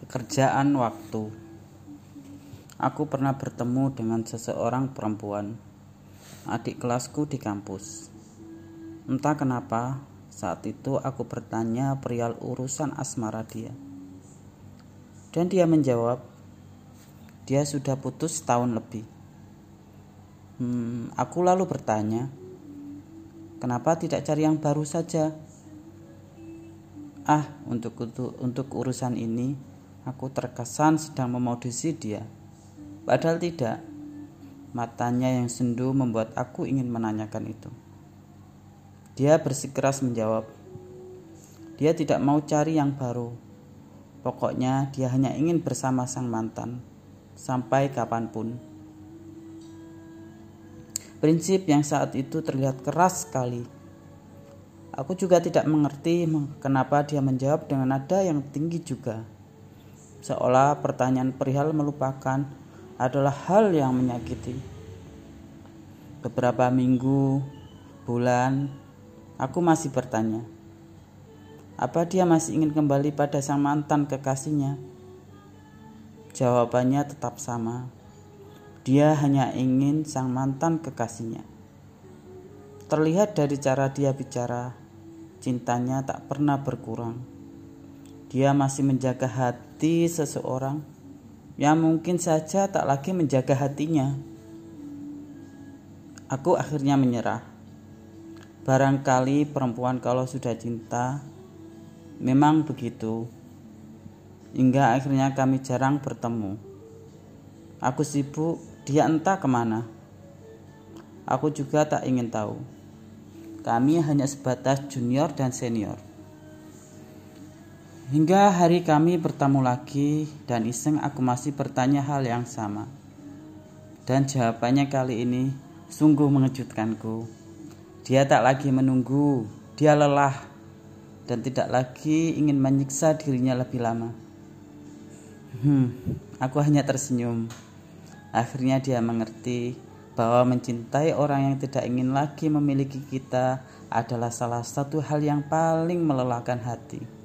Pekerjaan waktu. Aku pernah bertemu dengan seseorang perempuan, adik kelasku di kampus. Entah kenapa, saat itu aku bertanya perihal urusan asmara dia. Dan dia menjawab, dia sudah putus tahun lebih. Hmm, aku lalu bertanya, kenapa tidak cari yang baru saja? Ah, untuk untuk, untuk urusan ini Aku terkesan sedang memodisi dia. Padahal tidak. Matanya yang sendu membuat aku ingin menanyakan itu. Dia bersikeras menjawab. Dia tidak mau cari yang baru. Pokoknya dia hanya ingin bersama sang mantan. Sampai kapan pun. Prinsip yang saat itu terlihat keras sekali. Aku juga tidak mengerti kenapa dia menjawab dengan nada yang tinggi juga seolah pertanyaan perihal melupakan adalah hal yang menyakiti. Beberapa minggu, bulan, aku masih bertanya, apa dia masih ingin kembali pada sang mantan kekasihnya? Jawabannya tetap sama. Dia hanya ingin sang mantan kekasihnya. Terlihat dari cara dia bicara, cintanya tak pernah berkurang. Dia masih menjaga hati seseorang yang mungkin saja tak lagi menjaga hatinya. Aku akhirnya menyerah. Barangkali perempuan kalau sudah cinta memang begitu. Hingga akhirnya kami jarang bertemu. Aku sibuk, dia entah ke mana. Aku juga tak ingin tahu. Kami hanya sebatas junior dan senior. Hingga hari kami bertemu lagi dan iseng aku masih bertanya hal yang sama. Dan jawabannya kali ini sungguh mengejutkanku. Dia tak lagi menunggu, dia lelah dan tidak lagi ingin menyiksa dirinya lebih lama. Hmm, aku hanya tersenyum. Akhirnya dia mengerti bahwa mencintai orang yang tidak ingin lagi memiliki kita adalah salah satu hal yang paling melelahkan hati.